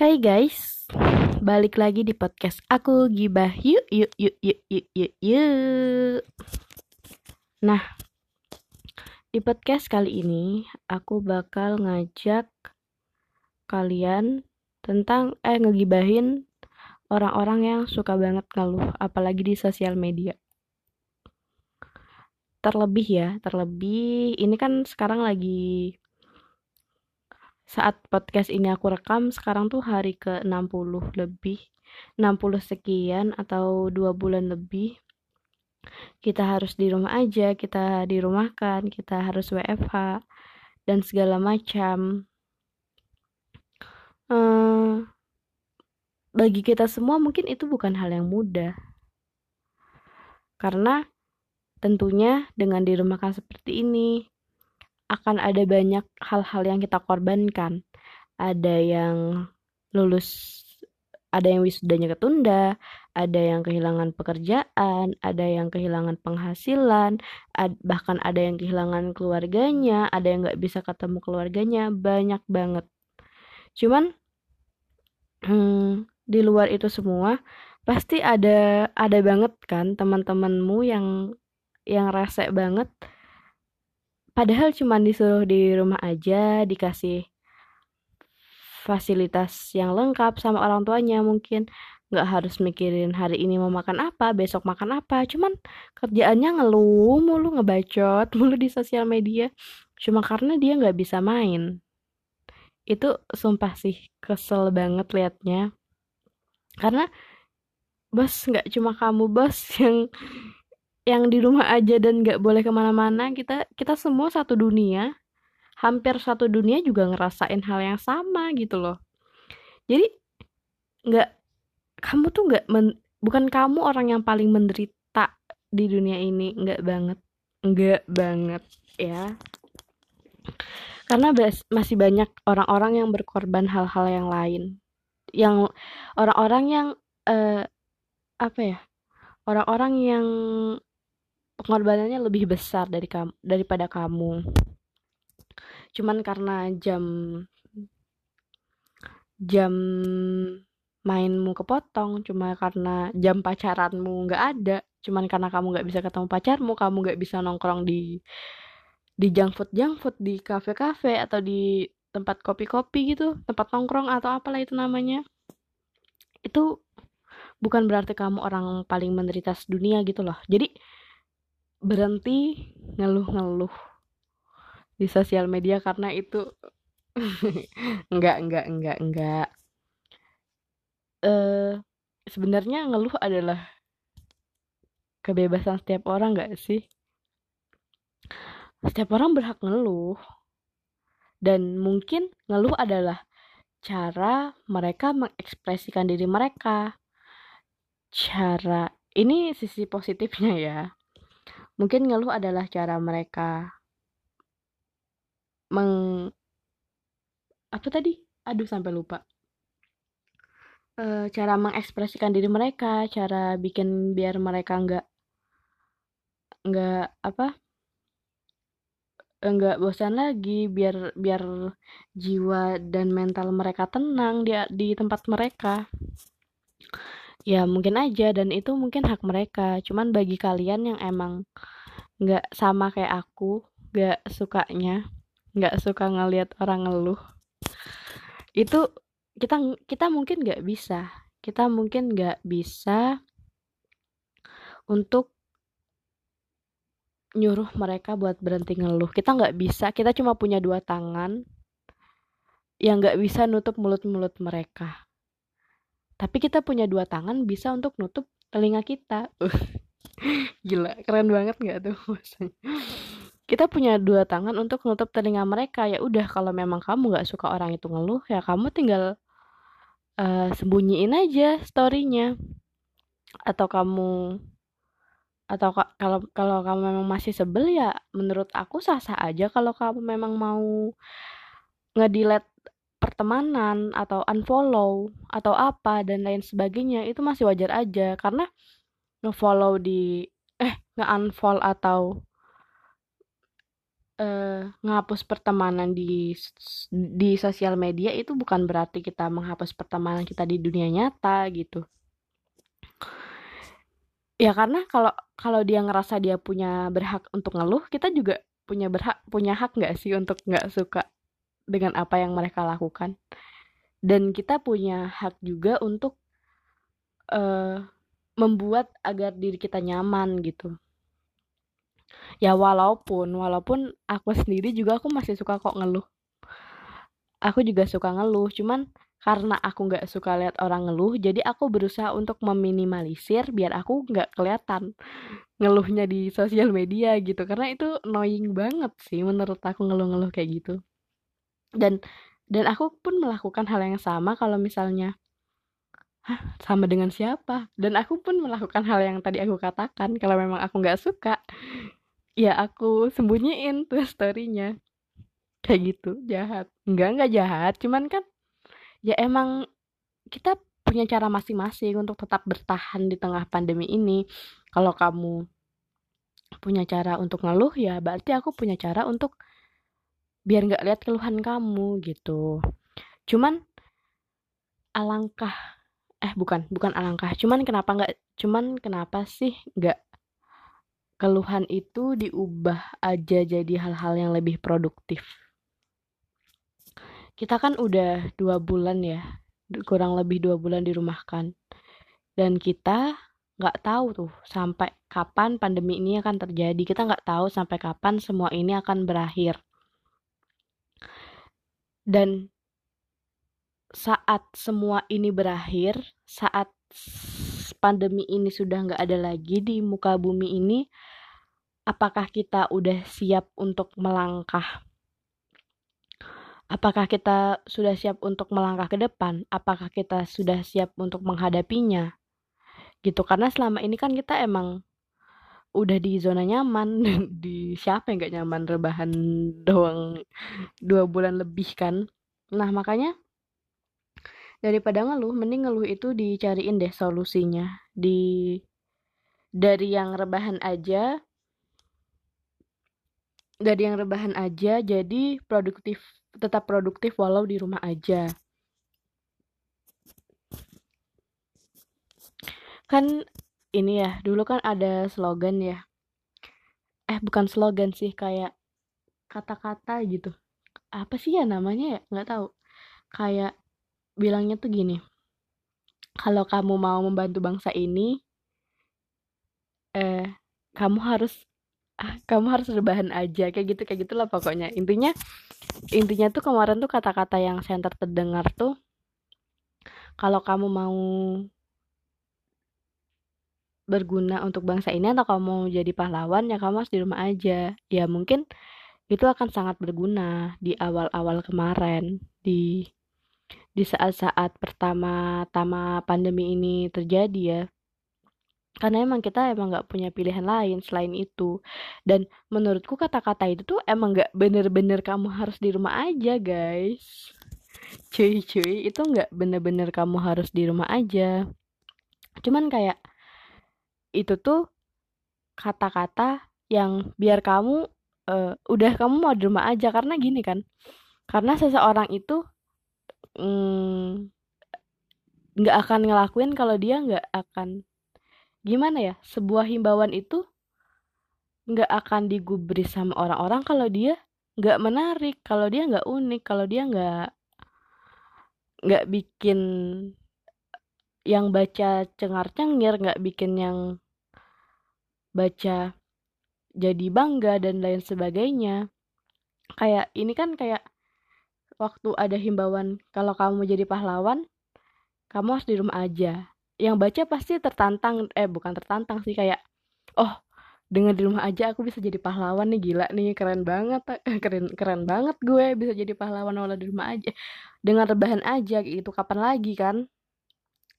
Hai guys, balik lagi di podcast aku gibah yuk yuk yuk yuk yuk yuk yuk. Nah, di podcast kali ini aku bakal ngajak kalian tentang eh ngegibahin orang-orang yang suka banget ngeluh, apalagi di sosial media. Terlebih ya, terlebih ini kan sekarang lagi saat podcast ini aku rekam sekarang tuh hari ke-60 lebih. 60 sekian atau dua bulan lebih. Kita harus di rumah aja kita dirumahkan kita harus WFH dan segala macam. Hmm, bagi kita semua mungkin itu bukan hal yang mudah. Karena tentunya dengan dirumahkan seperti ini akan ada banyak hal-hal yang kita korbankan. Ada yang lulus, ada yang wisudanya ketunda, ada yang kehilangan pekerjaan, ada yang kehilangan penghasilan, ad, bahkan ada yang kehilangan keluarganya, ada yang nggak bisa ketemu keluarganya, banyak banget. Cuman hmm, di luar itu semua pasti ada ada banget kan teman-temanmu yang yang rese banget padahal cuma disuruh di rumah aja dikasih fasilitas yang lengkap sama orang tuanya mungkin. Nggak harus mikirin hari ini mau makan apa besok makan apa. Cuman kerjaannya ngeluh mulu ngebacot mulu di sosial media. Cuma karena dia nggak bisa main. Itu sumpah sih kesel banget liatnya. Karena bos nggak cuma kamu bos yang yang di rumah aja dan nggak boleh ke mana-mana kita kita semua satu dunia. Hampir satu dunia juga ngerasain hal yang sama gitu loh. Jadi nggak kamu tuh nggak bukan kamu orang yang paling menderita di dunia ini nggak banget. Nggak banget ya. Karena masih banyak orang-orang yang berkorban hal-hal yang lain. Yang orang-orang yang uh, apa ya orang-orang yang pengorbanannya lebih besar dari kamu daripada kamu. Cuman karena jam jam mainmu kepotong cuma karena jam pacaranmu nggak ada cuman karena kamu nggak bisa ketemu pacarmu kamu nggak bisa nongkrong di di junk food junk food di kafe kafe atau di tempat kopi kopi gitu tempat nongkrong atau apalah itu namanya. Itu bukan berarti kamu orang paling menderita dunia gitu loh. Jadi berhenti ngeluh-ngeluh di sosial media karena itu enggak enggak enggak enggak uh, sebenarnya ngeluh adalah kebebasan setiap orang enggak sih? Setiap orang berhak ngeluh. Dan mungkin ngeluh adalah cara mereka mengekspresikan diri mereka. Cara ini sisi positifnya ya Mungkin ngeluh adalah cara mereka meng apa tadi? Aduh sampai lupa. E, cara mengekspresikan diri mereka, cara bikin biar mereka nggak nggak apa? nggak bosan lagi biar biar jiwa dan mental mereka tenang di di tempat mereka ya mungkin aja dan itu mungkin hak mereka. Cuman bagi kalian yang emang nggak sama kayak aku nggak sukanya nggak suka ngelihat orang ngeluh itu kita kita mungkin nggak bisa. Kita mungkin nggak bisa untuk nyuruh mereka buat berhenti ngeluh. Kita nggak bisa kita cuma punya dua tangan yang nggak bisa nutup mulut-mulut mereka tapi kita punya dua tangan bisa untuk nutup telinga kita. Gila keren banget nggak tuh kita punya dua tangan untuk nutup telinga mereka. Ya udah kalau memang kamu nggak suka orang itu ngeluh ya kamu tinggal uh, sembunyiin aja storynya. Atau kamu atau kalau kalau kamu memang masih sebel ya menurut aku sah sah aja. Kalau kamu memang mau ngedilet pertemanan atau unfollow atau apa dan lain sebagainya itu masih wajar aja. Karena ngefollow di eh nge-unfollow atau uh, ngapus pertemanan di di sosial media itu bukan berarti kita menghapus pertemanan kita di dunia nyata gitu. Ya karena kalau kalau dia ngerasa dia punya berhak untuk ngeluh kita juga punya berhak punya hak nggak sih untuk nggak suka dengan apa yang mereka lakukan. Dan kita punya hak juga untuk uh, membuat agar diri kita nyaman gitu. Ya walaupun walaupun aku sendiri juga aku masih suka kok ngeluh. Aku juga suka ngeluh cuman karena aku nggak suka lihat orang ngeluh jadi aku berusaha untuk meminimalisir biar aku nggak kelihatan ngeluhnya di sosial media gitu. Karena itu annoying banget sih menurut aku ngeluh-ngeluh kayak gitu dan dan aku pun melakukan hal yang sama kalau misalnya Hah, sama dengan siapa? Dan aku pun melakukan hal yang tadi aku katakan. Kalau memang aku nggak suka, ya aku sembunyiin tuh storynya. Kayak gitu, jahat. Enggak, enggak jahat. Cuman kan, ya emang kita punya cara masing-masing untuk tetap bertahan di tengah pandemi ini. Kalau kamu punya cara untuk ngeluh, ya berarti aku punya cara untuk biar nggak lihat keluhan kamu gitu. Cuman alangkah eh bukan bukan alangkah cuman kenapa nggak cuman kenapa sih nggak keluhan itu diubah aja jadi hal-hal yang lebih produktif? Kita kan udah dua bulan ya kurang lebih dua bulan dirumahkan dan kita nggak tahu tuh sampai kapan pandemi ini akan terjadi. Kita nggak tahu sampai kapan semua ini akan berakhir dan saat semua ini berakhir, saat pandemi ini sudah nggak ada lagi di muka bumi ini, apakah kita udah siap untuk melangkah? Apakah kita sudah siap untuk melangkah ke depan? Apakah kita sudah siap untuk menghadapinya? Gitu, karena selama ini kan kita emang udah di zona nyaman di siapa yang gak nyaman rebahan doang dua bulan lebih kan. Nah makanya daripada ngeluh mending ngeluh itu dicariin deh solusinya. Di dari yang rebahan aja dari yang rebahan aja jadi produktif tetap produktif walau di rumah aja. Kan ini ya dulu kan ada slogan ya. Eh bukan slogan sih kayak kata-kata gitu. Apa sih ya namanya ya? Nggak tahu. Kayak bilangnya tuh gini kalau kamu mau membantu bangsa ini eh kamu harus ah, kamu harus rebahan aja. Kayak gitu kayak gitulah pokoknya. Intinya intinya tuh kemarin tuh kata-kata yang center terdengar tuh kalau kamu mau berguna untuk bangsa ini atau kamu mau jadi pahlawan ya kamu harus di rumah aja. Ya mungkin itu akan sangat berguna di awal-awal kemarin di di saat-saat pertama-tama pandemi ini terjadi ya. Karena emang kita emang nggak punya pilihan lain selain itu. Dan menurutku kata-kata itu tuh emang nggak bener-bener kamu harus di rumah aja guys. Cuy cuy itu nggak bener-bener kamu harus di rumah aja. Cuman kayak itu tuh kata-kata yang biar kamu uh, udah kamu mau di rumah aja. Karena gini kan karena seseorang itu Hmm, nggak mm, akan ngelakuin kalau dia nggak akan gimana ya sebuah himbauan itu nggak akan digubris sama orang-orang kalau dia nggak menarik kalau dia nggak unik kalau dia nggak nggak bikin yang baca cengar cengir nggak bikin yang baca jadi bangga dan lain sebagainya kayak ini kan kayak waktu ada himbauan kalau kamu mau jadi pahlawan, kamu harus di rumah aja. Yang baca pasti tertantang, eh bukan tertantang sih kayak, oh dengan di rumah aja aku bisa jadi pahlawan nih gila nih keren banget keren keren banget gue bisa jadi pahlawan walau di rumah aja dengan rebahan aja gitu kapan lagi kan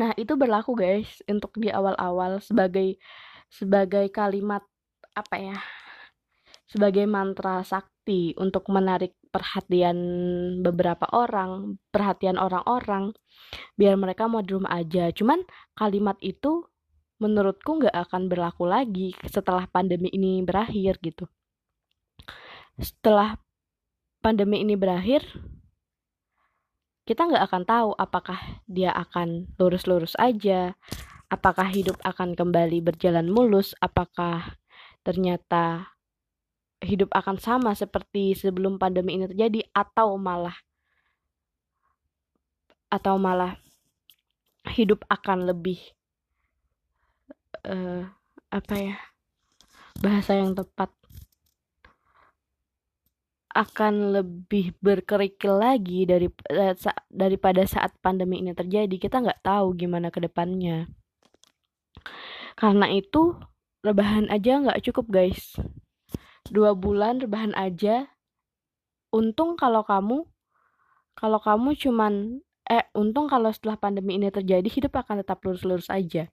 nah itu berlaku guys untuk di awal-awal sebagai sebagai kalimat apa ya sebagai mantra sakti untuk menarik perhatian beberapa orang, perhatian orang-orang, biar mereka mau di rumah aja. Cuman kalimat itu menurutku nggak akan berlaku lagi setelah pandemi ini berakhir gitu. setelah pandemi ini berakhir kita nggak akan tahu apakah dia akan lurus-lurus aja apakah hidup akan kembali berjalan mulus apakah ternyata hidup akan sama seperti sebelum pandemi ini terjadi atau malah atau malah hidup akan lebih uh, apa ya bahasa yang tepat akan lebih berkerikil lagi dari uh, daripada saat pandemi ini terjadi. Kita nggak tahu gimana ke depannya karena itu rebahan aja nggak cukup guys. Dua bulan rebahan aja. Untung kalau kamu kalau kamu cuman eh untung kalau setelah pandemi ini terjadi hidup akan tetap lurus-lurus aja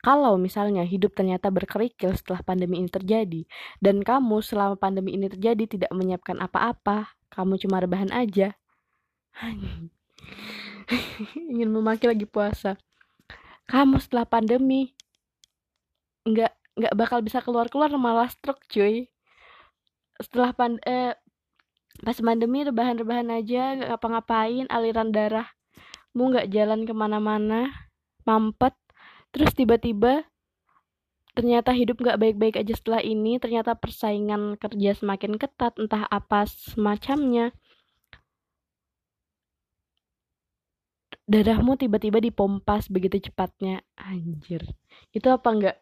kalau misalnya hidup ternyata berkerikil setelah pandemi ini terjadi, dan kamu selama pandemi ini terjadi tidak menyiapkan apa-apa, kamu cuma rebahan aja. Ingin memaki lagi puasa. Kamu setelah pandemi nggak nggak bakal bisa keluar-keluar malah stroke cuy. Setelah pan eh, pas pandemi rebahan-rebahan aja nggak ngapa-ngapain aliran darah mu nggak jalan ke mana-mana mampet terus tiba-tiba ternyata hidup gak baik-baik aja setelah ini ternyata persaingan kerja semakin ketat entah apa semacamnya. Darahmu tiba-tiba dipompas begitu cepatnya. Anjir. Itu apa enggak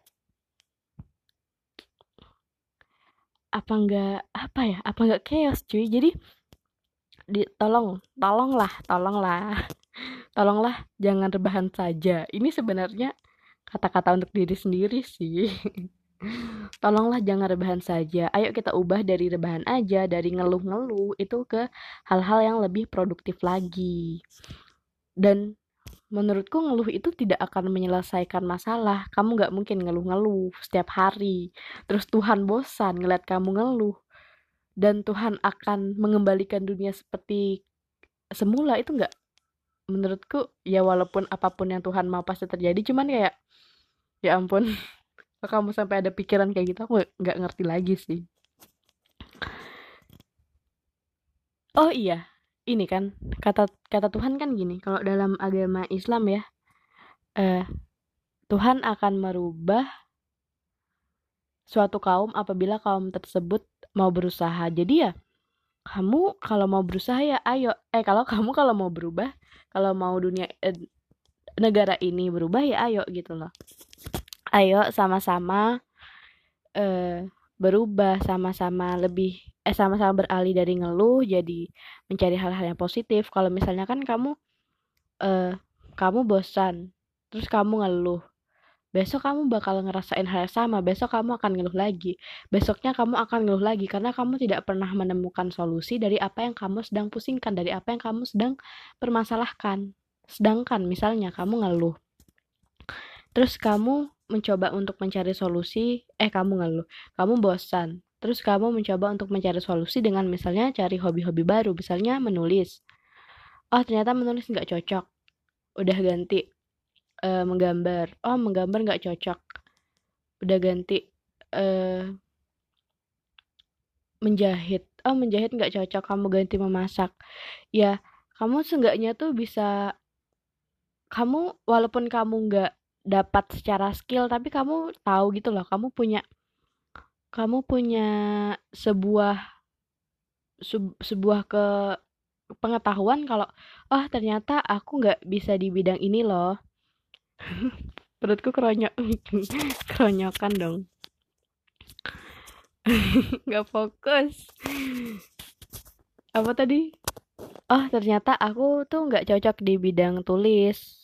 apa enggak apa ya? Apa enggak chaos cuy? Jadi di tolong tolonglah tolonglah. Tolonglah jangan rebahan saja. Ini sebenarnya kata-kata untuk diri sendiri sih. Tolonglah jangan rebahan saja. Ayo kita ubah dari rebahan aja dari ngeluh-ngeluh itu ke hal-hal yang lebih produktif lagi. Dan menurutku ngeluh itu tidak akan menyelesaikan masalah. Kamu nggak mungkin ngeluh-ngeluh setiap hari. Terus Tuhan bosan ngeliat kamu ngeluh. Dan Tuhan akan mengembalikan dunia seperti semula itu nggak? Menurutku ya walaupun apa pun yang Tuhan mau pasti terjadi. Cuman kayak ya ampun. Kalau kamu sampai ada pikiran kayak gitu aku nggak ngerti lagi sih. Oh iya ini kan kata kata Tuhan kan gini kalau dalam agama Islam ya eh, Tuhan akan merubah suatu kaum apabila kaum tersebut mau berusaha. Jadi ya kamu kalau mau berusaha ya ayo. Eh kalau kamu kalau mau berubah kalau mau dunia eh, negara ini berubah ya ayo gitu loh. Ayo sama-sama uh, berubah sama-sama lebih eh sama-sama beralih dari ngeluh jadi mencari hal-hal yang positif. Kalau misalnya kan kamu uh, kamu bosan terus kamu ngeluh besok kamu bakal ngerasain hal yang sama besok kamu akan ngeluh lagi. Besoknya kamu akan ngeluh lagi karena kamu tidak pernah menemukan solusi dari apa yang kamu sedang pusingkan dari apa yang kamu sedang permasalahkan sedangkan misalnya kamu ngeluh terus kamu mencoba untuk mencari solusi, eh kamu ngeluh, kamu bosan. Terus kamu mencoba untuk mencari solusi dengan misalnya cari hobi-hobi baru, misalnya menulis. Oh ternyata menulis nggak cocok, udah ganti uh, menggambar. Oh menggambar nggak cocok, udah ganti uh, menjahit. Oh menjahit nggak cocok, kamu ganti memasak. Ya kamu seenggaknya tuh bisa kamu walaupun kamu nggak dapat secara skill tapi kamu tahu gitu loh kamu punya kamu punya sebuah sebuah ke pengetahuan kalau oh ternyata aku nggak bisa di bidang ini loh. Perutku keronyok keronyokan dong. Nggak fokus. Apa tadi? Oh ternyata aku tuh nggak cocok di bidang tulis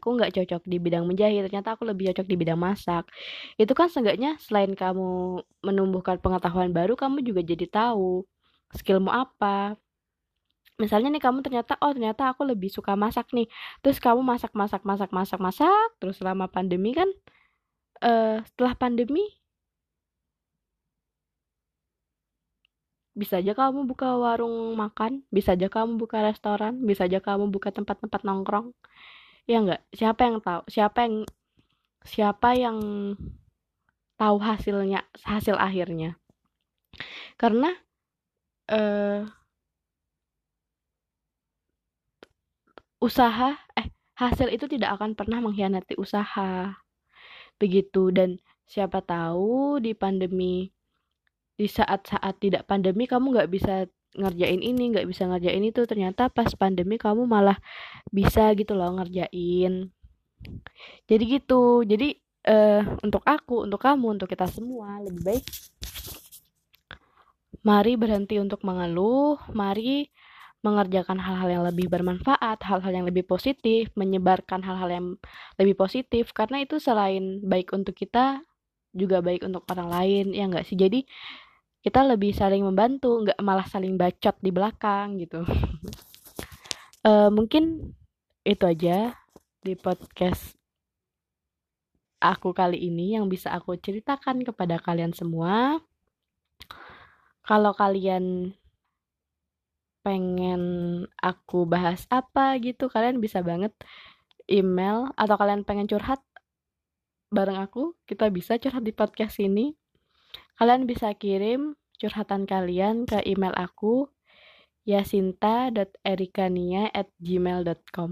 aku nggak cocok di bidang menjahit ternyata aku lebih cocok di bidang masak. Itu kan seenggaknya selain kamu menumbuhkan pengetahuan baru kamu juga jadi tahu skillmu apa. Misalnya nih kamu ternyata oh ternyata aku lebih suka masak nih. Terus kamu masak masak masak masak masak terus selama pandemi kan uh, setelah pandemi bisa aja kamu buka warung makan, bisa aja kamu buka restoran, bisa aja kamu buka tempat-tempat nongkrong ya enggak siapa yang tahu siapa yang siapa yang tahu hasilnya hasil akhirnya. Karena uh, usaha eh hasil itu tidak akan pernah mengkhianati usaha. Begitu dan siapa tahu di pandemi di saat-saat tidak pandemi kamu nggak bisa ngerjain ini nggak bisa ngerjain itu ternyata pas pandemi kamu malah bisa gitu loh ngerjain. Jadi gitu. Jadi uh, untuk aku untuk kamu untuk kita semua lebih baik mari berhenti untuk mengeluh mari mengerjakan hal-hal yang lebih bermanfaat, hal-hal yang lebih positif, menyebarkan hal-hal yang lebih positif, karena itu selain baik untuk kita, juga baik untuk orang lain, ya enggak sih? Jadi, kita lebih saling membantu, nggak malah saling bacot di belakang gitu. uh, mungkin itu aja di podcast aku kali ini yang bisa aku ceritakan kepada kalian semua. Kalau kalian pengen aku bahas apa gitu, kalian bisa banget email atau kalian pengen curhat bareng aku, kita bisa curhat di podcast ini. Kalian bisa kirim curhatan kalian ke email aku yasinta.erikania@gmail.com.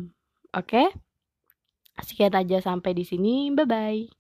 Oke? Sekian aja sampai di sini. Bye bye.